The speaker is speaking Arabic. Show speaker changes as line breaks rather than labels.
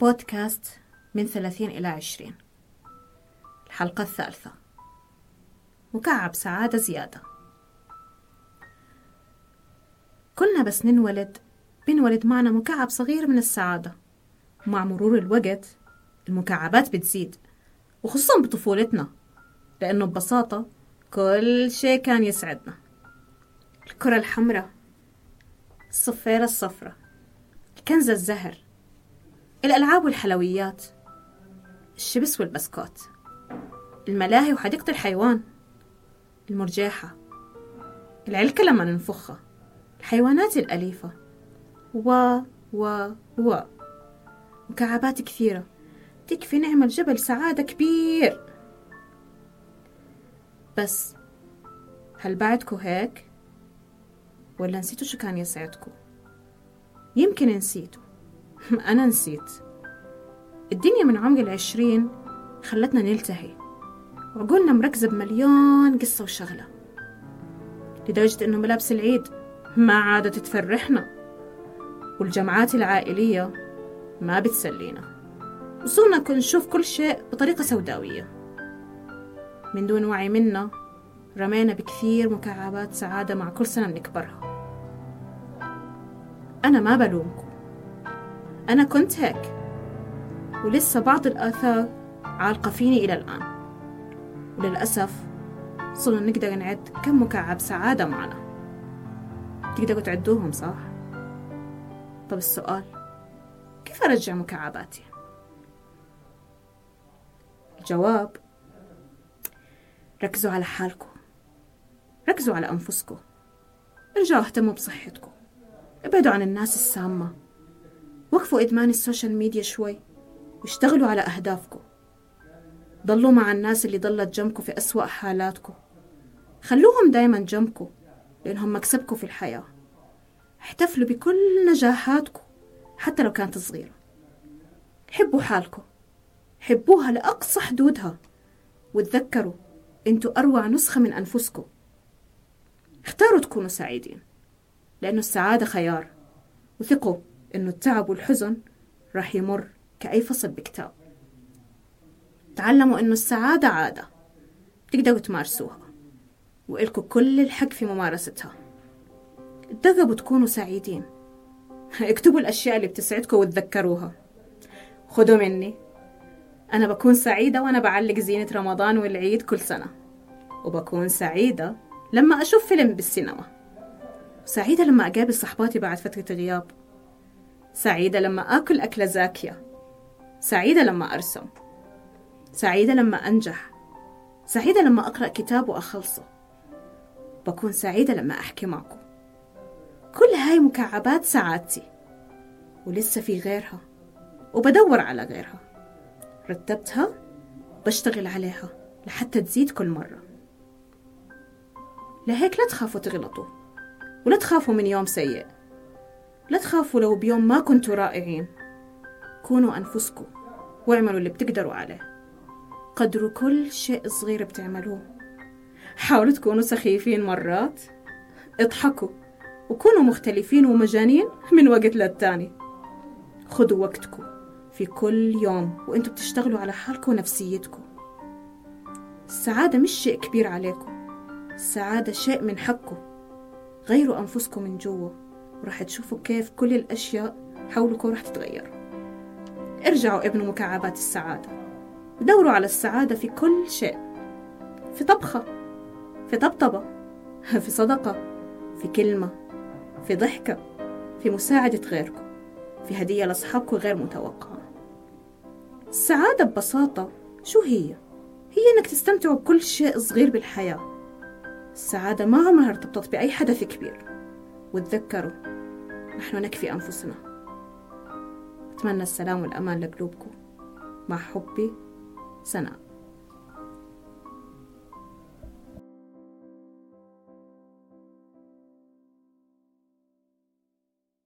بودكاست من ثلاثين إلى عشرين. الحلقة الثالثة. مكعب سعادة زيادة. كلنا بس ننولد بنولد معنا مكعب صغير من السعادة. ومع مرور الوقت المكعبات بتزيد وخصوصا بطفولتنا لأنه ببساطة كل شيء كان يسعدنا. الكرة الحمراء الصفيرة الصفرة الكنزة الزهر الألعاب والحلويات الشبس والبسكوت الملاهي وحديقة الحيوان المرجيحة العلكة لما ننفخها الحيوانات الأليفة و و و مكعبات كثيرة تكفي نعمل جبل سعادة كبير بس هل بعدكو هيك؟ ولا نسيتوا شو كان يسعدكو؟ يمكن نسيتوا أنا نسيت. الدنيا من عمر العشرين خلتنا نلتهي وعقولنا مركزة بمليون قصة وشغلة لدرجة إنه ملابس العيد ما عادت تفرحنا والجمعات العائلية ما بتسلينا وصرنا نشوف كل شيء بطريقة سوداوية. من دون وعي منا رمينا بكثير مكعبات سعادة مع كل سنة بنكبرها. أنا ما بلومكم. أنا كنت هيك ولسه بعض الآثار عالقة فيني إلى الآن وللأسف صرنا نقدر نعد كم مكعب سعادة معنا تقدروا تعدوهم صح؟ طب السؤال كيف أرجع مكعباتي؟ الجواب ركزوا على حالكم ركزوا على أنفسكم ارجعوا اهتموا بصحتكم ابعدوا عن الناس السامة وقفوا إدمان السوشيال ميديا شوي واشتغلوا على أهدافكم. ضلوا مع الناس اللي ضلت جنبكم في أسوأ حالاتكم. خلوهم دايما جنبكم لأنهم مكسبكم في الحياة. احتفلوا بكل نجاحاتكم حتى لو كانت صغيرة. حبوا حالكم. حبوها لأقصى حدودها. وتذكروا أنتوا أروع نسخة من أنفسكم. اختاروا تكونوا سعيدين لأنه السعادة خيار. وثقوا. إنه التعب والحزن راح يمر كأي فصل بكتاب. تعلموا إنه السعادة عادة تقدروا تمارسوها وإلكوا كل الحق في ممارستها. تدربوا تكونوا سعيدين. اكتبوا الأشياء اللي بتسعدكم وتذكروها. خدوا مني. أنا بكون سعيدة وأنا بعلق زينة رمضان والعيد كل سنة. وبكون سعيدة لما أشوف فيلم بالسينما. سعيدة لما أقابل صحباتي بعد فترة غياب. سعيدة لما آكل أكلة زاكية. سعيدة لما أرسم. سعيدة لما أنجح. سعيدة لما أقرأ كتاب وأخلصه. بكون سعيدة لما أحكي معكم. كل هاي مكعبات سعادتي. ولسه في غيرها. وبدور على غيرها. رتبتها بشتغل عليها لحتى تزيد كل مرة. لهيك لا تخافوا تغلطوا. ولا تخافوا من يوم سيء. لا تخافوا لو بيوم ما كنتوا رائعين. كونوا أنفسكم واعملوا اللي بتقدروا عليه. قدروا كل شيء صغير بتعملوه. حاولوا تكونوا سخيفين مرات. اضحكوا وكونوا مختلفين ومجانين من وقت للتاني. خدوا وقتكم في كل يوم وأنتوا بتشتغلوا على حالكم ونفسيتكم. السعادة مش شيء كبير عليكم. السعادة شيء من حقكم. غيروا أنفسكم من جوا. وراح تشوفوا كيف كل الأشياء حولكم راح تتغير. ارجعوا ابنوا مكعبات السعادة. دوروا على السعادة في كل شيء. في طبخة في طبطبة في صدقة في كلمة في ضحكة في مساعدة غيركم في هدية لأصحابكم غير متوقعة. السعادة ببساطة شو هي؟ هي إنك تستمتعوا بكل شيء صغير بالحياة. السعادة ما عمرها ارتبطت بأي حدث كبير. وتذكروا نحن نكفي أنفسنا. أتمنى السلام والأمان لقلوبكم. مع حبي سناء.